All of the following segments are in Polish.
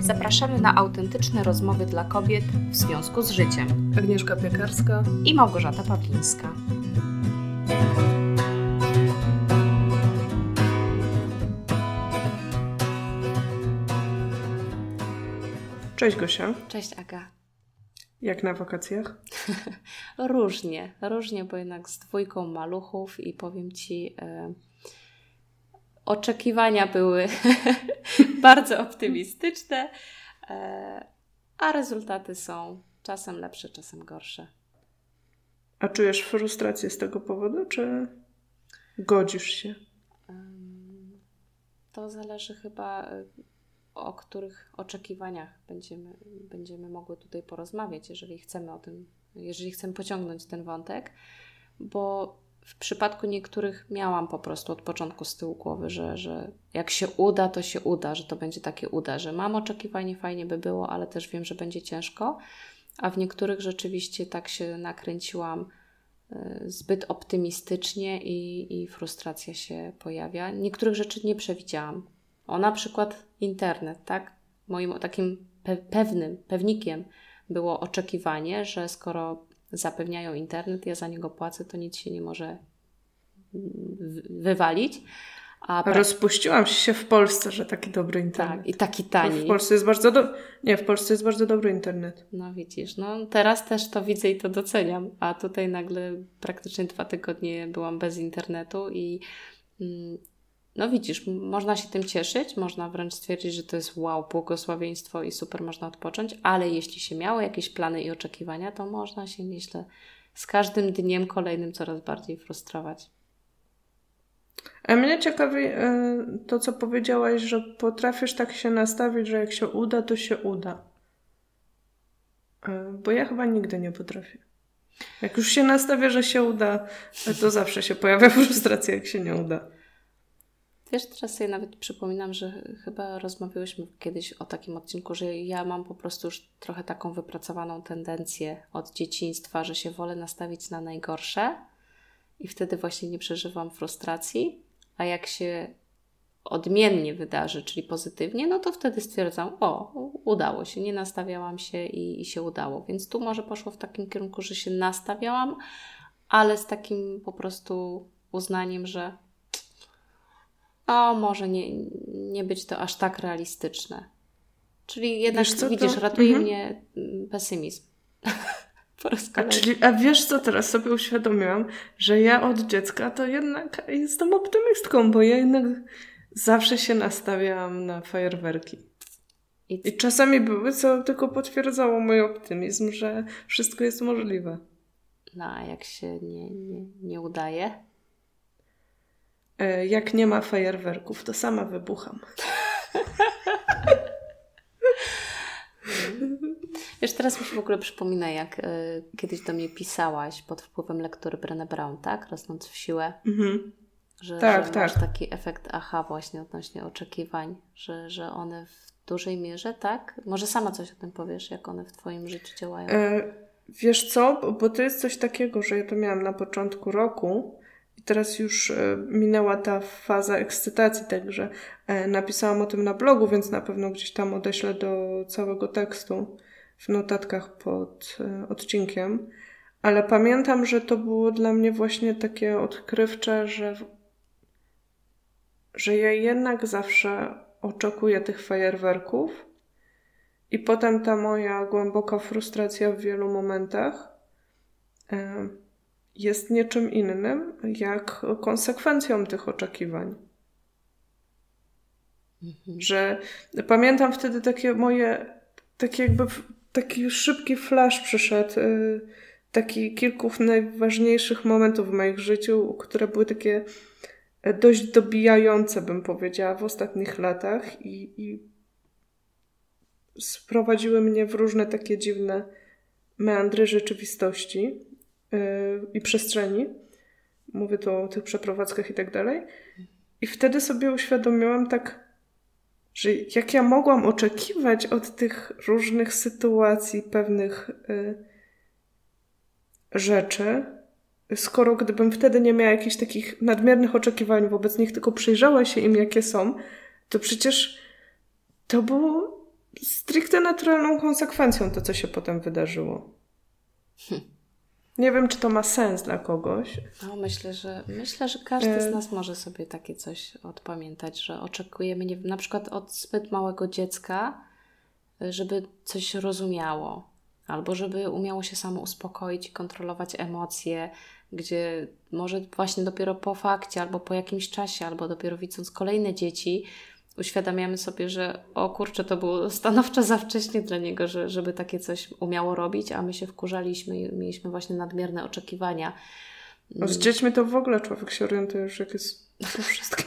Zapraszamy na autentyczne rozmowy dla kobiet w związku z życiem. Agnieszka Piekarska i Małgorzata Pawlińska. Cześć Gosia. Cześć Aga. Jak na wakacjach? różnie, różnie, bo jednak z dwójką maluchów i powiem Ci, e, oczekiwania były bardzo optymistyczne, e, a rezultaty są czasem lepsze, czasem gorsze. A czujesz frustrację z tego powodu, czy godzisz się? To zależy chyba e, o których oczekiwaniach będziemy, będziemy mogły tutaj porozmawiać, jeżeli chcemy o tym, jeżeli chcemy pociągnąć ten wątek, bo w przypadku niektórych miałam po prostu od początku z tyłu głowy, że, że jak się uda, to się uda, że to będzie takie uda, że mam oczekiwanie, fajnie by było, ale też wiem, że będzie ciężko, a w niektórych rzeczywiście tak się nakręciłam y, zbyt optymistycznie i, i frustracja się pojawia. Niektórych rzeczy nie przewidziałam. O na przykład internet, tak? Moim takim pe pewnym, pewnikiem było oczekiwanie, że skoro zapewniają internet, ja za niego płacę, to nic się nie może wywalić. A Rozpuściłam się w Polsce, że taki dobry internet. Tak, i taki tani. w Polsce jest bardzo do... Nie, w Polsce jest bardzo dobry internet. No widzisz, no teraz też to widzę i to doceniam, a tutaj nagle praktycznie dwa tygodnie byłam bez internetu i mm, no widzisz, można się tym cieszyć, można wręcz stwierdzić, że to jest wow, błogosławieństwo i super można odpocząć, ale jeśli się miało jakieś plany i oczekiwania, to można się nieźle z każdym dniem kolejnym coraz bardziej frustrować. A mnie ciekawi e, to, co powiedziałaś, że potrafisz tak się nastawić, że jak się uda, to się uda. E, bo ja chyba nigdy nie potrafię. Jak już się nastawię, że się uda, to zawsze się pojawia frustracja, jak się nie uda. Wiesz, teraz sobie nawet przypominam, że chyba rozmawiałyśmy kiedyś o takim odcinku, że ja mam po prostu już trochę taką wypracowaną tendencję od dzieciństwa, że się wolę nastawić na najgorsze i wtedy właśnie nie przeżywam frustracji, a jak się odmiennie wydarzy, czyli pozytywnie, no to wtedy stwierdzam, o, udało się, nie nastawiałam się i, i się udało. Więc tu może poszło w takim kierunku, że się nastawiałam, ale z takim po prostu uznaniem, że o, może nie, nie być to aż tak realistyczne. Czyli jednak, wiesz co, widzisz, to... ratuje mhm. mnie mm, pesymizm. a, czyli, a wiesz co, teraz sobie uświadomiłam, że ja od dziecka to jednak jestem optymistką, bo ja jednak zawsze się nastawiałam na fajerwerki. I... I czasami były, co tylko potwierdzało mój optymizm, że wszystko jest możliwe. No, a jak się nie, nie, nie udaje? E, jak nie ma fajerwerków, to sama wybucham. Wiesz, teraz mi się w ogóle przypomina, jak y, kiedyś do mnie pisałaś pod wpływem lektury Brené Brown, tak? Rosnąc w siłę. Mhm. Że, tak, że tak. masz taki efekt aha właśnie odnośnie oczekiwań, że, że one w dużej mierze, tak? Może sama coś o tym powiesz, jak one w Twoim życiu działają? E, wiesz co, bo to jest coś takiego, że ja to miałam na początku roku, i teraz już e, minęła ta faza ekscytacji, także e, napisałam o tym na blogu, więc na pewno gdzieś tam odeślę do całego tekstu w notatkach pod e, odcinkiem. Ale pamiętam, że to było dla mnie właśnie takie odkrywcze, że, że ja jednak zawsze oczekuję tych fajerwerków. I potem ta moja głęboka frustracja w wielu momentach jest niczym innym jak konsekwencją tych oczekiwań. Mhm. Że pamiętam wtedy takie moje, takie jakby taki szybki flash przyszedł, y, taki kilku najważniejszych momentów w moich życiu, które były takie e, dość dobijające, bym powiedziała, w ostatnich latach i, i sprowadziły mnie w różne takie dziwne meandry rzeczywistości i przestrzeni. Mówię tu o tych przeprowadzkach i tak dalej. I wtedy sobie uświadomiłam tak, że jak ja mogłam oczekiwać od tych różnych sytuacji pewnych y, rzeczy, skoro gdybym wtedy nie miała jakichś takich nadmiernych oczekiwań wobec nich, tylko przyjrzała się im, jakie są, to przecież to było stricte naturalną konsekwencją to, co się potem wydarzyło. Hm. Nie wiem, czy to ma sens dla kogoś. No, myślę, że myślę, że każdy z e, nas może sobie takie coś odpamiętać, że oczekujemy nie, na przykład od zbyt małego dziecka, żeby coś rozumiało, albo żeby umiało się samo uspokoić i kontrolować emocje, gdzie może właśnie dopiero po fakcie, albo po jakimś czasie, albo dopiero widząc kolejne dzieci, uświadamiamy sobie, że o kurczę, to było stanowczo za wcześnie dla niego, że, żeby takie coś umiało robić, a my się wkurzaliśmy i mieliśmy właśnie nadmierne oczekiwania. No z dziećmi to w ogóle człowiek się orientuje już, jak jest to wszystko.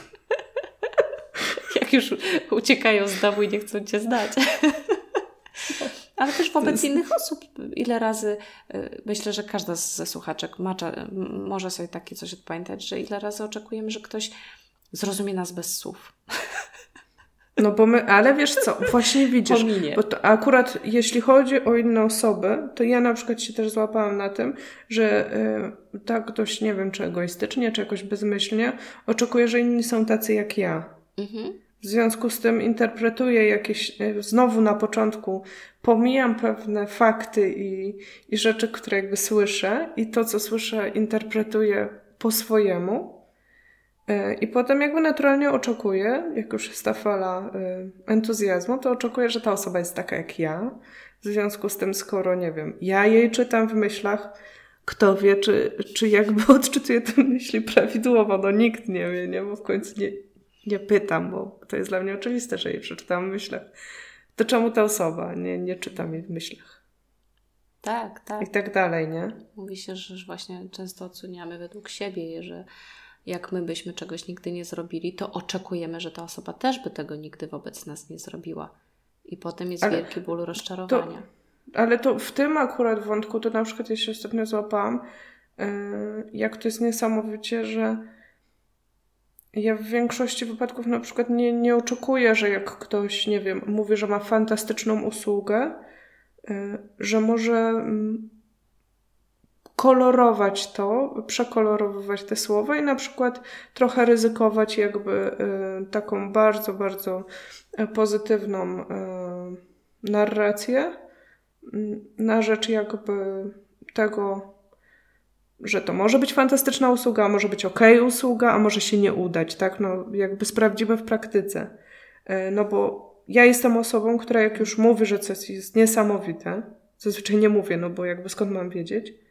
jak już uciekają z domu i nie chcą Cię znać. Ale też wobec innych osób. Ile razy, y, myślę, że każda ze słuchaczek ma, może sobie takie coś odpamiętać, że ile razy oczekujemy, że ktoś zrozumie nas bez słów. No bo my, ale wiesz co, właśnie widzisz, Pominie. bo to akurat jeśli chodzi o inne osoby, to ja na przykład się też złapałam na tym, że y, tak dość, nie wiem, czy egoistycznie, czy jakoś bezmyślnie, oczekuję, że inni są tacy jak ja. Mhm. W związku z tym interpretuję jakieś, y, znowu na początku pomijam pewne fakty i, i rzeczy, które jakby słyszę i to, co słyszę, interpretuję po swojemu. E, I potem jakby naturalnie oczekuję, jak już jest ta fala e, entuzjazmu, to oczekuję, że ta osoba jest taka jak ja. W związku z tym, skoro nie wiem, ja jej czytam w myślach, kto wie, czy, czy jakby odczytuję te myśli prawidłowo, no nikt nie wie, nie? Bo w końcu nie, nie pytam, bo to jest dla mnie oczywiste, że jej przeczytam w myślach. To czemu ta osoba? Nie, nie czytam jej w myślach. Tak, tak. I tak dalej, nie? Mówi się, że właśnie często oceniamy według siebie, że jak my byśmy czegoś nigdy nie zrobili, to oczekujemy, że ta osoba też by tego nigdy wobec nas nie zrobiła. I potem jest ale wielki ból rozczarowania. To, ale to w tym akurat wątku, to na przykład ja się ostatnio złapałam, yy, jak to jest niesamowicie, że ja w większości wypadków na przykład nie, nie oczekuję, że jak ktoś, nie wiem, mówi, że ma fantastyczną usługę, yy, że może mm, kolorować to, przekolorowywać te słowa i na przykład trochę ryzykować jakby y, taką bardzo, bardzo e, pozytywną y, narrację y, na rzecz jakby tego, że to może być fantastyczna usługa, a może być ok usługa, a może się nie udać, tak? No jakby sprawdzimy w praktyce. E, no bo ja jestem osobą, która jak już mówi, że coś jest niesamowite, zazwyczaj nie mówię, no bo jakby skąd mam wiedzieć,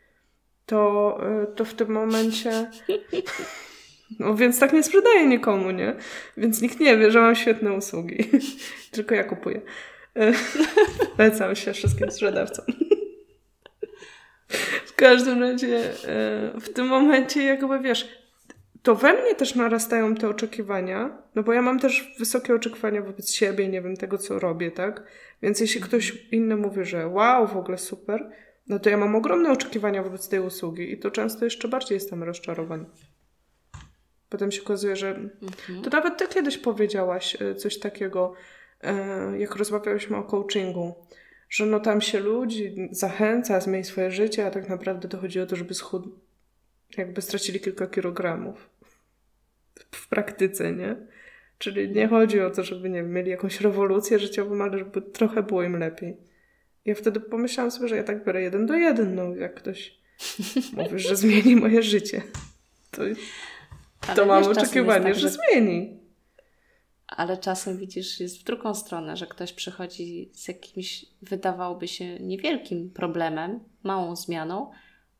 to, y, to w tym momencie. No więc tak nie sprzedaję nikomu, nie? Więc nikt nie wie, że mam świetne usługi. Tylko ja kupuję. Lecam się wszystkim sprzedawcom. W każdym razie y, w tym momencie jakby wiesz, to we mnie też narastają te oczekiwania, no bo ja mam też wysokie oczekiwania wobec siebie, nie wiem, tego co robię, tak? Więc jeśli ktoś inny mówi, że wow, w ogóle super, no to ja mam ogromne oczekiwania wobec tej usługi i to często jeszcze bardziej jestem rozczarowany. Potem się okazuje, że mhm. to nawet ty kiedyś powiedziałaś e, coś takiego, e, jak rozmawiałyśmy o coachingu, że no tam się ludzi zachęca, zmieni swoje życie, a tak naprawdę to chodzi o to, żeby schud... jakby stracili kilka kilogramów w praktyce, nie? Czyli nie chodzi o to, żeby nie mieli jakąś rewolucję życiową, ale żeby trochę było im lepiej. Ja wtedy pomyślałam sobie, że ja tak biorę jeden do jeden, no jak ktoś mówi, że zmieni moje życie. To, to mam oczekiwanie, tak, że, że zmieni. Ale czasem widzisz, jest w drugą stronę, że ktoś przychodzi z jakimś, wydawałoby się, niewielkim problemem, małą zmianą,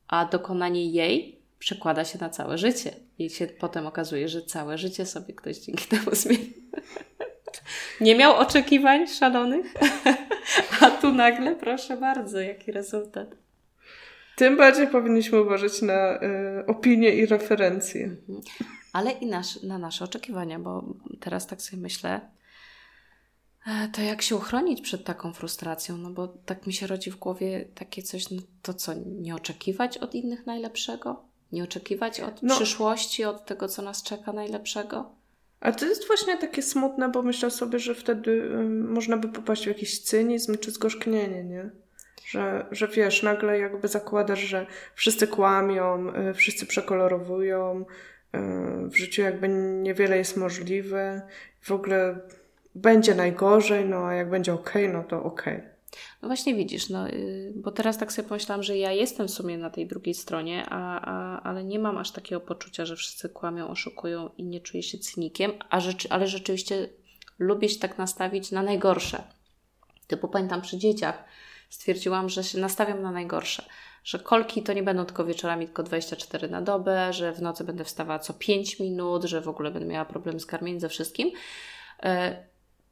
a dokonanie jej przekłada się na całe życie. I się potem okazuje, że całe życie sobie ktoś dzięki temu zmieni. Nie miał oczekiwań szalonych, a tu nagle, proszę bardzo, jaki rezultat. Tym bardziej powinniśmy uważać na y, opinie i referencje. Mhm. Ale i nasz, na nasze oczekiwania, bo teraz tak sobie myślę, e, to jak się uchronić przed taką frustracją? No bo tak mi się rodzi w głowie takie coś, no to co, nie oczekiwać od innych najlepszego? Nie oczekiwać od no. przyszłości, od tego, co nas czeka najlepszego? A to jest właśnie takie smutne, bo myślę sobie, że wtedy można by popaść w jakiś cynizm czy zgorzknienie, nie? Że, że wiesz, nagle jakby zakładasz, że wszyscy kłamią, y, wszyscy przekolorowują, y, w życiu jakby niewiele jest możliwe. W ogóle będzie najgorzej, no a jak będzie ok, no to ok. No właśnie widzisz, no, y, bo teraz tak sobie pomyślałam, że ja jestem w sumie na tej drugiej stronie, a, a, ale nie mam aż takiego poczucia, że wszyscy kłamią, oszukują i nie czuję się cynikiem, a rzeczy, ale rzeczywiście lubię się tak nastawić na najgorsze. Typu pamiętam przy dzieciach stwierdziłam, że się nastawiam na najgorsze. Że kolki to nie będą tylko wieczorami, tylko 24 na dobę, że w nocy będę wstawała co 5 minut, że w ogóle będę miała problem z karmieniem ze wszystkim.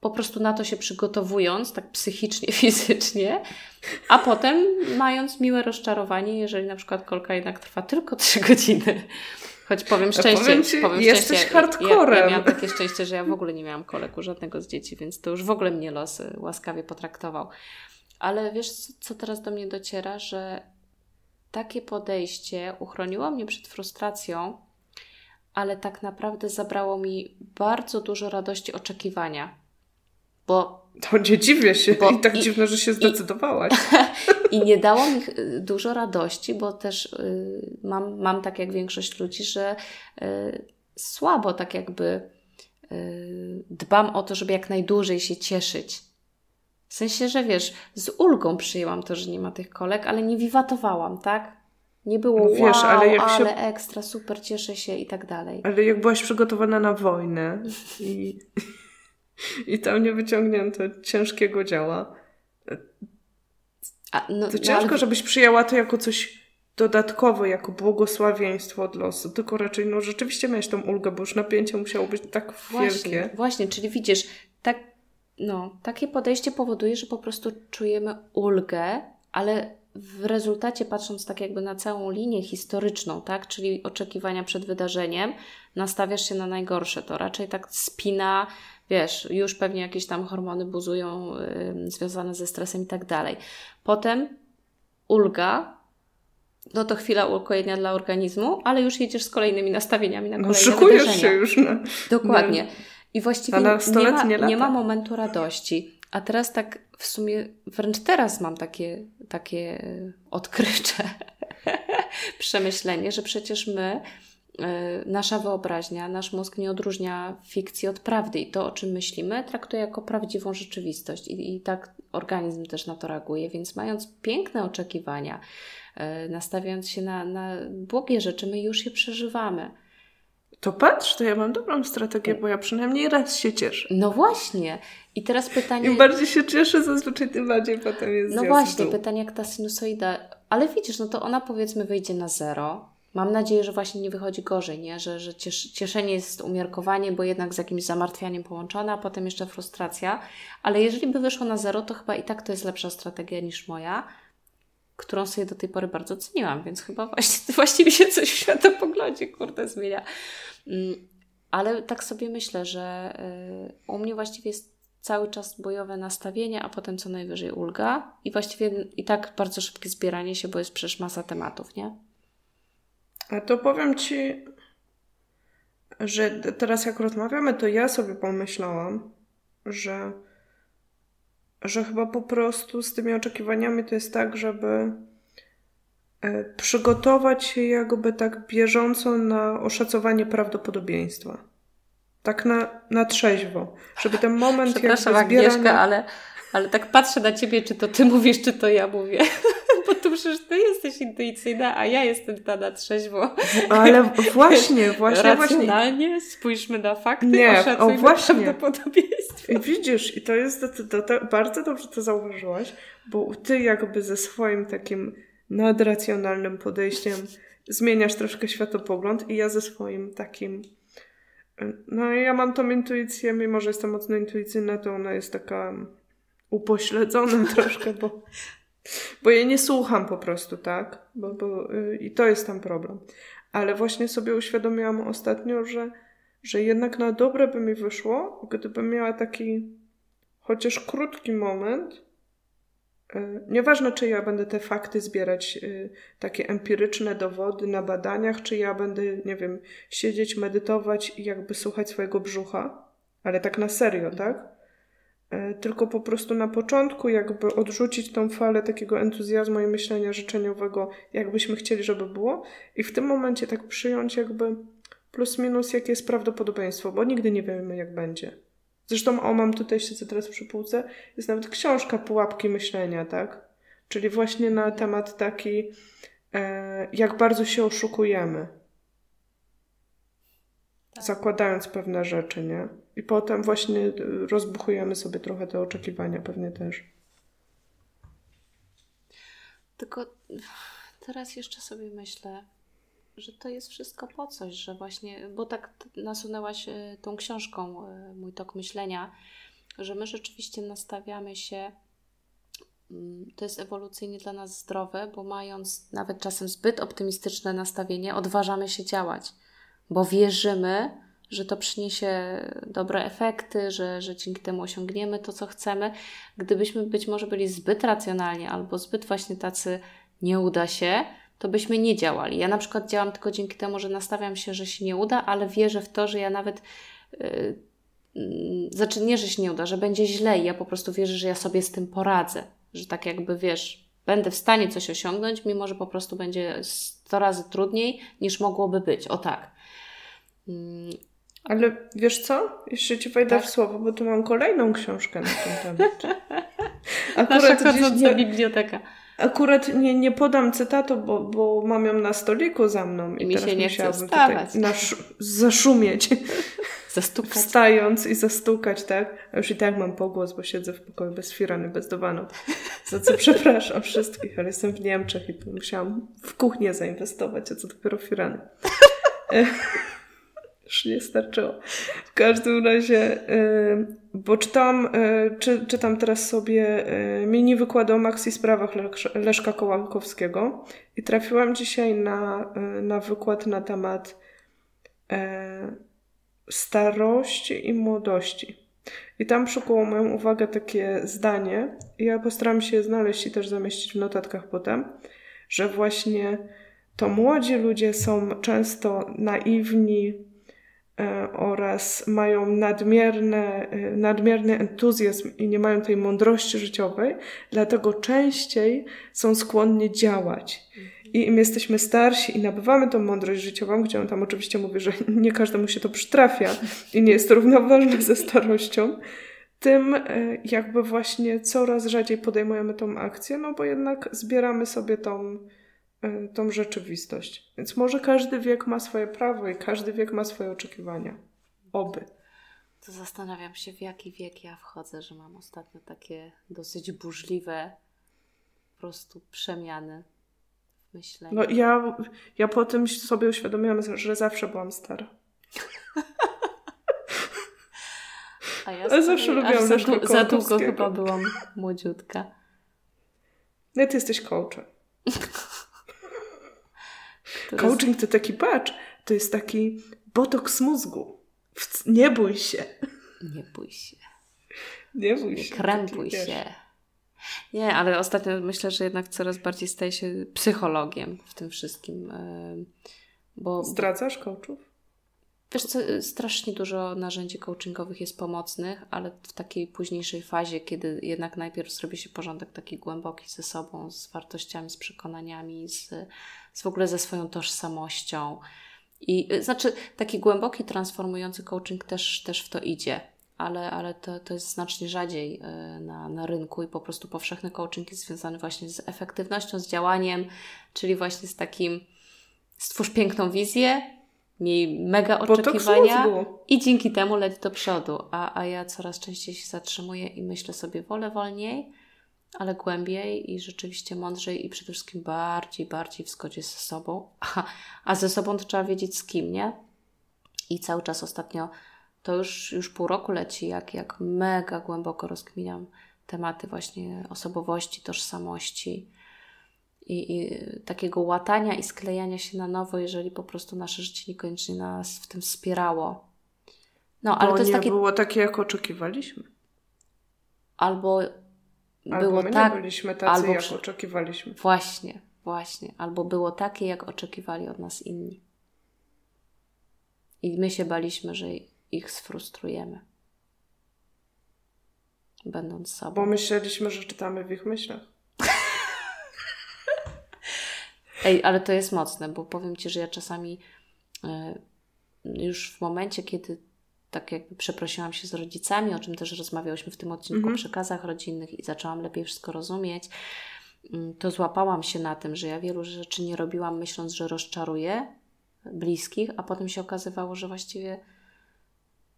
Po prostu na to się przygotowując, tak psychicznie, fizycznie, a potem mając miłe rozczarowanie, jeżeli na przykład kolka jednak trwa tylko 3 godziny. Choć powiem szczęście, powiem, ci, powiem jesteś szczęście, hardcorem. Ja, ja miałam takie szczęście, że ja w ogóle nie miałam koleku żadnego z dzieci, więc to już w ogóle mnie los y, łaskawie potraktował. Ale wiesz, co teraz do mnie dociera, że takie podejście uchroniło mnie przed frustracją, ale tak naprawdę zabrało mi bardzo dużo radości oczekiwania. Bo. To nie dziwię się bo, i tak i, dziwne, że się zdecydowałaś. I, I, nie dało mi y, dużo radości, bo też y, mam, mam tak jak większość ludzi, że y, słabo tak jakby y, dbam o to, żeby jak najdłużej się cieszyć. W sensie, że wiesz, z ulgą przyjęłam to, że nie ma tych kolek, ale nie wiwatowałam, tak? Nie było no wiesz, wow, ale, jak ale się... ekstra, super, cieszę się i tak dalej. Ale jak byłaś przygotowana na wojnę i, i tam nie wyciągnięto ciężkiego działa, A, no, to no, ciężko, ale... żebyś przyjęła to jako coś dodatkowe, jako błogosławieństwo od losu, tylko raczej no rzeczywiście miałeś tą ulgę, bo już napięcie musiało być tak właśnie, wielkie. Właśnie, czyli widzisz, tak no, takie podejście powoduje, że po prostu czujemy ulgę, ale w rezultacie, patrząc tak jakby na całą linię historyczną, tak, czyli oczekiwania przed wydarzeniem, nastawiasz się na najgorsze. To raczej tak spina, wiesz, już pewnie jakieś tam hormony buzują yy, związane ze stresem i tak dalej. Potem ulga, no to chwila ukojenia dla organizmu, ale już jedziesz z kolejnymi nastawieniami na no, kolejne no, wydarzenia. się już na... Dokładnie. I właściwie nie ma, nie ma momentu radości. A teraz tak w sumie, wręcz teraz mam takie, takie odkrycze przemyślenie, że przecież my, nasza wyobraźnia, nasz mózg nie odróżnia fikcji od prawdy i to, o czym myślimy, traktuje jako prawdziwą rzeczywistość i, i tak organizm też na to reaguje, więc mając piękne oczekiwania, e, nastawiając się na, na błogie rzeczy, my już je przeżywamy. To patrz, to ja mam dobrą strategię, bo ja przynajmniej raz się cieszę. No właśnie. I teraz pytanie... Im bardziej się cieszę, zazwyczaj tym bardziej potem jest No właśnie, pytanie jak ta sinusoida... Ale widzisz, no to ona powiedzmy wyjdzie na zero. Mam nadzieję, że właśnie nie wychodzi gorzej, nie? Że, że cieszenie jest umiarkowanie, bo jednak z jakimś zamartwianiem połączone, a potem jeszcze frustracja. Ale jeżeli by wyszło na zero, to chyba i tak to jest lepsza strategia niż moja, którą sobie do tej pory bardzo ceniłam, więc chyba właśnie, właściwie się coś w światopoglądzie, kurde, zmienia. Mm, ale tak sobie myślę, że y, u mnie właściwie jest cały czas bojowe nastawienie, a potem co najwyżej ulga i właściwie i tak bardzo szybkie zbieranie się, bo jest przecież masa tematów, nie? A to powiem Ci, że teraz jak rozmawiamy, to ja sobie pomyślałam, że, że chyba po prostu z tymi oczekiwaniami to jest tak, żeby E, przygotować się jakby tak bieżąco na oszacowanie prawdopodobieństwa. Tak na, na trzeźwo. Żeby ten moment Przepraszam, jakby zbierania... Agnieszka, ale, ale tak patrzę na Ciebie, czy to Ty mówisz, czy to ja mówię. Bo tu przecież Ty jesteś intuicyjna, a ja jestem ta na trzeźwo. Ale właśnie, właśnie, Racjonalnie właśnie. spójrzmy na fakty, Nie, o właśnie. prawdopodobieństwo. I widzisz, i to jest, to, to, bardzo dobrze to zauważyłaś, bo Ty jakby ze swoim takim nadracjonalnym podejściem zmieniasz troszkę światopogląd i ja ze swoim takim no ja mam tą intuicję, mimo że jestem mocno intuicyjna, to ona jest taka upośledzona troszkę, bo, bo jej nie słucham po prostu, tak? Bo, bo, y, I to jest tam problem. Ale właśnie sobie uświadomiłam ostatnio, że, że jednak na dobre by mi wyszło, gdybym miała taki chociaż krótki moment, E, nieważne, czy ja będę te fakty zbierać, e, takie empiryczne dowody na badaniach, czy ja będę, nie wiem, siedzieć, medytować i jakby słuchać swojego brzucha, ale tak na serio, tak? E, tylko po prostu na początku jakby odrzucić tą falę takiego entuzjazmu i myślenia życzeniowego, jakbyśmy chcieli, żeby było i w tym momencie tak przyjąć jakby plus minus, jakie jest prawdopodobieństwo, bo nigdy nie wiemy, jak będzie. Zresztą, o, mam tutaj, siedzę teraz przy półce, jest nawet książka Pułapki Myślenia, tak? Czyli właśnie na temat taki, e, jak bardzo się oszukujemy. Tak. Zakładając pewne rzeczy, nie? I potem właśnie rozbuchujemy sobie trochę te oczekiwania, pewnie też. Tylko teraz jeszcze sobie myślę, że to jest wszystko po coś, że właśnie, bo tak nasunęłaś e, tą książką e, mój tok myślenia, że my rzeczywiście nastawiamy się, mm, to jest ewolucyjnie dla nas zdrowe, bo mając nawet czasem zbyt optymistyczne nastawienie, odważamy się działać, bo wierzymy, że to przyniesie dobre efekty, że, że dzięki temu osiągniemy to, co chcemy. Gdybyśmy być może byli zbyt racjonalni albo zbyt właśnie tacy nie uda się, to byśmy nie działali. Ja na przykład działam tylko dzięki temu, że nastawiam się, że się nie uda, ale wierzę w to, że ja nawet yy, znaczy nie, że się nie uda, że będzie źle i ja po prostu wierzę, że ja sobie z tym poradzę, że tak jakby wiesz, będę w stanie coś osiągnąć, mimo że po prostu będzie 100 razy trudniej niż mogłoby być. O tak. Ale wiesz co? Jeszcze ci wejdę tak? w słowo, bo tu mam kolejną książkę na ten temat. Akurat Nasza chodząca biblioteka. Akurat nie, nie podam cytatu, bo, bo mam ją na stoliku za mną i, I mi teraz się nie musiałabym tutaj nasz, zaszumieć. Zastukać. Wstając i zastukać, tak? A już i tak mam pogłos, bo siedzę w pokoju bez firany, bez dywanu. Za co przepraszam wszystkich, ale jestem w Niemczech i musiałam w kuchnię zainwestować, a co dopiero firany. już nie starczyło. W każdym razie, y, bo czytam, y, czy, czytam teraz sobie y, mini wykłady o maxi sprawach Leszka Kołakowskiego i trafiłam dzisiaj na, na wykład na temat starości i młodości. I tam przykuło moją uwagę takie zdanie, i ja postaram się je znaleźć i też zamieścić w notatkach potem, że właśnie to młodzi ludzie są często naiwni, oraz mają nadmierne, e, nadmierny entuzjazm i nie mają tej mądrości życiowej, dlatego częściej są skłonni działać. I im jesteśmy starsi i nabywamy tą mądrość życiową, gdzie on tam oczywiście mówi, że nie każdemu się to przytrafia i nie jest to równoważne ze starością, tym e, jakby właśnie coraz rzadziej podejmujemy tą akcję, no bo jednak zbieramy sobie tą tą rzeczywistość. Więc może każdy wiek ma swoje prawo i każdy wiek ma swoje oczekiwania. Oby. To zastanawiam się, w jaki wiek ja wchodzę, że mam ostatnio takie dosyć burzliwe po prostu przemiany w myśleniu. No ja, ja po tym sobie uświadomiłam, że zawsze byłam stara. A ja sobie, zawsze lubiłam za, za długo chyba byłam młodziutka. No ty jesteś coachem. Coaching to taki patrz, to jest taki botoks mózgu. Nie bój się. Nie bój się. Nie bój się. Krępuj się. Nie, ale ostatnio myślę, że jednak coraz bardziej staje się psychologiem w tym wszystkim. Bo, Zdradzasz coachów? Wiesz co, strasznie dużo narzędzi coachingowych jest pomocnych, ale w takiej późniejszej fazie, kiedy jednak najpierw zrobi się porządek taki głęboki ze sobą, z wartościami, z przekonaniami, z, z w ogóle ze swoją tożsamością. I y, znaczy, taki głęboki, transformujący coaching też, też w to idzie, ale, ale to, to jest znacznie rzadziej y, na, na rynku i po prostu powszechny coaching jest związany właśnie z efektywnością, z działaniem, czyli właśnie z takim stwórz piękną wizję, miej mega oczekiwania i dzięki temu leć do przodu. A, a ja coraz częściej się zatrzymuję i myślę sobie, wolę wolniej, ale głębiej i rzeczywiście mądrzej i przede wszystkim bardziej, bardziej w zgodzie ze sobą. A, a ze sobą to trzeba wiedzieć z kim, nie? I cały czas ostatnio, to już, już pół roku leci, jak, jak mega głęboko rozkminiam tematy właśnie osobowości, tożsamości, i, i, takiego łatania i sklejania się na nowo, jeżeli po prostu nasze życie niekoniecznie nas w tym wspierało. No, ale Bo to jest nie takie... było takie, jak oczekiwaliśmy. Albo, albo było my tak, nie byliśmy tacy, albo jak oczekiwaliśmy. Właśnie, właśnie. Albo było takie, jak oczekiwali od nas inni. I my się baliśmy, że ich sfrustrujemy. Będąc sobą. Bo myśleliśmy, że czytamy w ich myślach. Ej, ale to jest mocne, bo powiem Ci, że ja czasami y, już w momencie, kiedy tak jakby przeprosiłam się z rodzicami, o czym też rozmawiałyśmy w tym odcinku mhm. o przekazach rodzinnych i zaczęłam lepiej wszystko rozumieć, mm, to złapałam się na tym, że ja wielu rzeczy nie robiłam myśląc, że rozczaruję bliskich, a potem się okazywało, że właściwie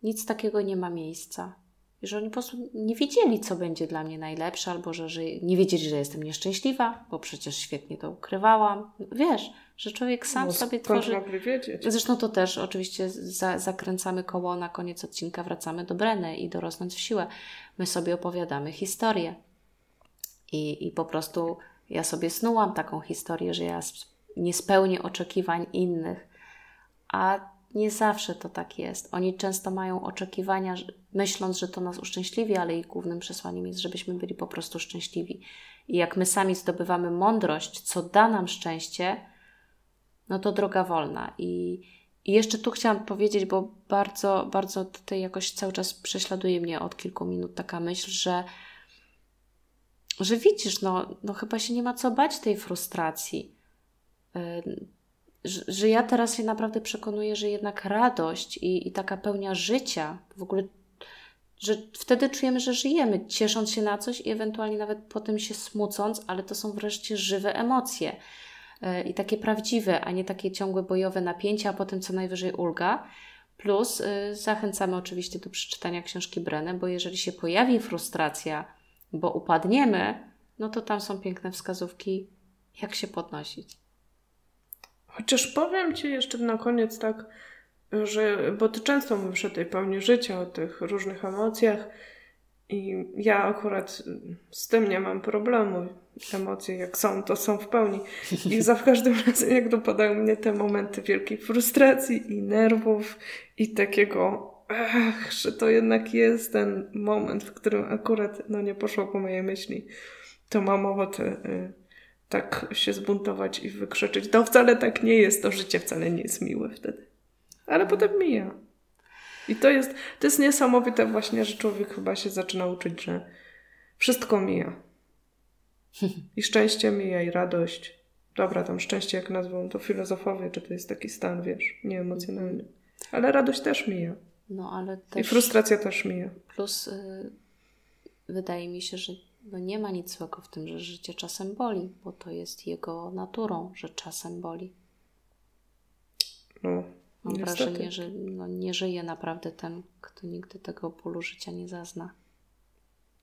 nic takiego nie ma miejsca. I że oni po prostu nie wiedzieli, co będzie dla mnie najlepsze, albo że, że nie wiedzieli, że jestem nieszczęśliwa, bo przecież świetnie to ukrywałam. Wiesz, że człowiek sam no, sobie tworzy. Wiedzieć. Zresztą to też oczywiście za, zakręcamy koło na koniec odcinka, wracamy do Breny i dorosnąć w siłę. My sobie opowiadamy historię. I, I po prostu ja sobie snułam taką historię, że ja nie spełnię oczekiwań innych, a nie zawsze to tak jest. Oni często mają oczekiwania, myśląc, że to nas uszczęśliwi, ale ich głównym przesłaniem jest, żebyśmy byli po prostu szczęśliwi. I jak my sami zdobywamy mądrość, co da nam szczęście, no to droga wolna. I, i jeszcze tu chciałam powiedzieć, bo bardzo, bardzo tutaj jakoś cały czas prześladuje mnie od kilku minut taka myśl, że, że widzisz, no, no chyba się nie ma co bać tej frustracji. Yy, że, ja teraz się naprawdę przekonuję, że jednak radość i, i taka pełnia życia, w ogóle, że wtedy czujemy, że żyjemy, ciesząc się na coś i ewentualnie nawet potem się smucąc, ale to są wreszcie żywe emocje yy, i takie prawdziwe, a nie takie ciągłe bojowe napięcia, a potem co najwyżej ulga. Plus yy, zachęcamy oczywiście do przeczytania książki Brenę, bo jeżeli się pojawi frustracja, bo upadniemy, no to tam są piękne wskazówki, jak się podnosić. Chociaż powiem Ci jeszcze na koniec tak, że, bo Ty często mówisz o tej pełni życia, o tych różnych emocjach i ja akurat z tym nie mam problemu. Emocje jak są, to są w pełni. I za każdym razem jak dopadają mnie te momenty wielkiej frustracji i nerwów i takiego ach, że to jednak jest ten moment, w którym akurat no nie poszło po mojej myśli, to mam ochotę y, tak się zbuntować i wykrzyczeć. To wcale tak nie jest, to życie wcale nie jest miłe wtedy. Ale potem mija. I to jest, to jest niesamowite właśnie, że człowiek chyba się zaczyna uczyć, że wszystko mija. I szczęście mija, i radość. Dobra, tam szczęście jak nazwą to filozofowie, czy to jest taki stan, wiesz, nieemocjonalny. Ale radość też mija. No, ale też... I frustracja też mija. Plus yy, wydaje mi się, że no nie ma nic złego w tym, że życie czasem boli, bo to jest jego naturą, że czasem boli. No, Mam niestety. wrażenie, że no, nie żyje naprawdę ten, kto nigdy tego bólu życia nie zazna.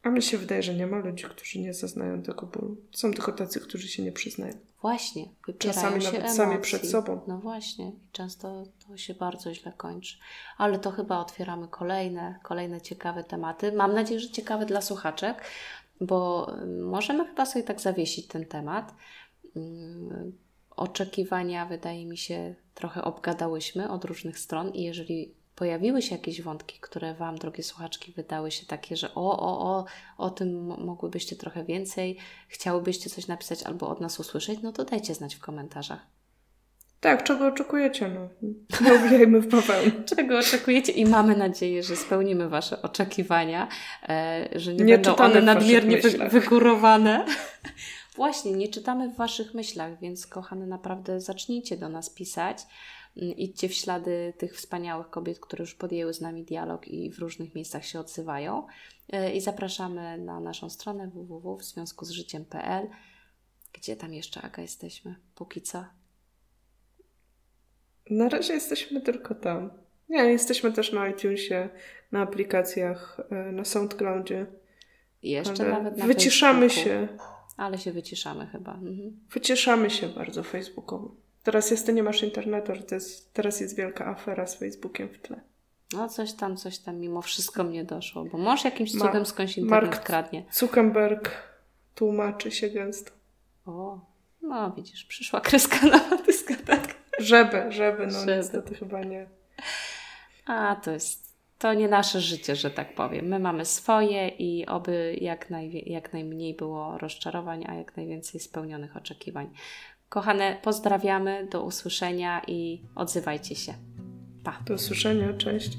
A mi się wydaje, że nie ma ludzi, którzy nie zaznają tego bólu. Są tylko tacy, którzy się nie przyznają. Właśnie, Czasami się nawet emocji. sami przed sobą. No właśnie, często to się bardzo źle kończy. Ale to chyba otwieramy kolejne, kolejne ciekawe tematy. Mam nadzieję, że ciekawe dla słuchaczek bo możemy chyba sobie tak zawiesić ten temat. Oczekiwania, wydaje mi się, trochę obgadałyśmy od różnych stron, i jeżeli pojawiły się jakieś wątki, które Wam, drogie słuchaczki, wydały się takie, że o, o, o, o tym mogłybyście trochę więcej, chciałybyście coś napisać albo od nas usłyszeć, no to dajcie znać w komentarzach. Tak, czego oczekujecie? No, nie w bawełnę. czego oczekujecie i mamy nadzieję, że spełnimy Wasze oczekiwania, e, że nie, nie będą one nadmiernie wy wygórowane. Właśnie, nie czytamy w Waszych myślach, więc kochane, naprawdę zacznijcie do nas pisać. Mm, idźcie w ślady tych wspaniałych kobiet, które już podjęły z nami dialog i w różnych miejscach się odzywają. E, I zapraszamy na naszą stronę www w związku z życiem.pl. Gdzie tam jeszcze, Aga, jesteśmy? Póki co? Na razie jesteśmy tylko tam. Nie, jesteśmy też na iTunesie, na aplikacjach, e, na SoundCloudzie. Jeszcze Ale nawet na Wyciszamy Facebooku. się. Ale się wyciszamy chyba. Mhm. Wyciszamy się bardzo Facebookowo. Teraz jest, ty nie masz internetu, jest, teraz jest wielka afera z Facebookiem w tle. No coś tam, coś tam mimo wszystko mnie doszło, bo może jakimś cudem Ma skądś internet Mark kradnie. Zuckerberg tłumaczy się gęsto. O, no widzisz, przyszła kreska na dyska, tak? Żeby, żeby, no żeby. niestety chyba nie. A, to jest, to nie nasze życie, że tak powiem. My mamy swoje i oby jak, naj, jak najmniej było rozczarowań, a jak najwięcej spełnionych oczekiwań. Kochane, pozdrawiamy, do usłyszenia i odzywajcie się. Pa. Do usłyszenia, cześć.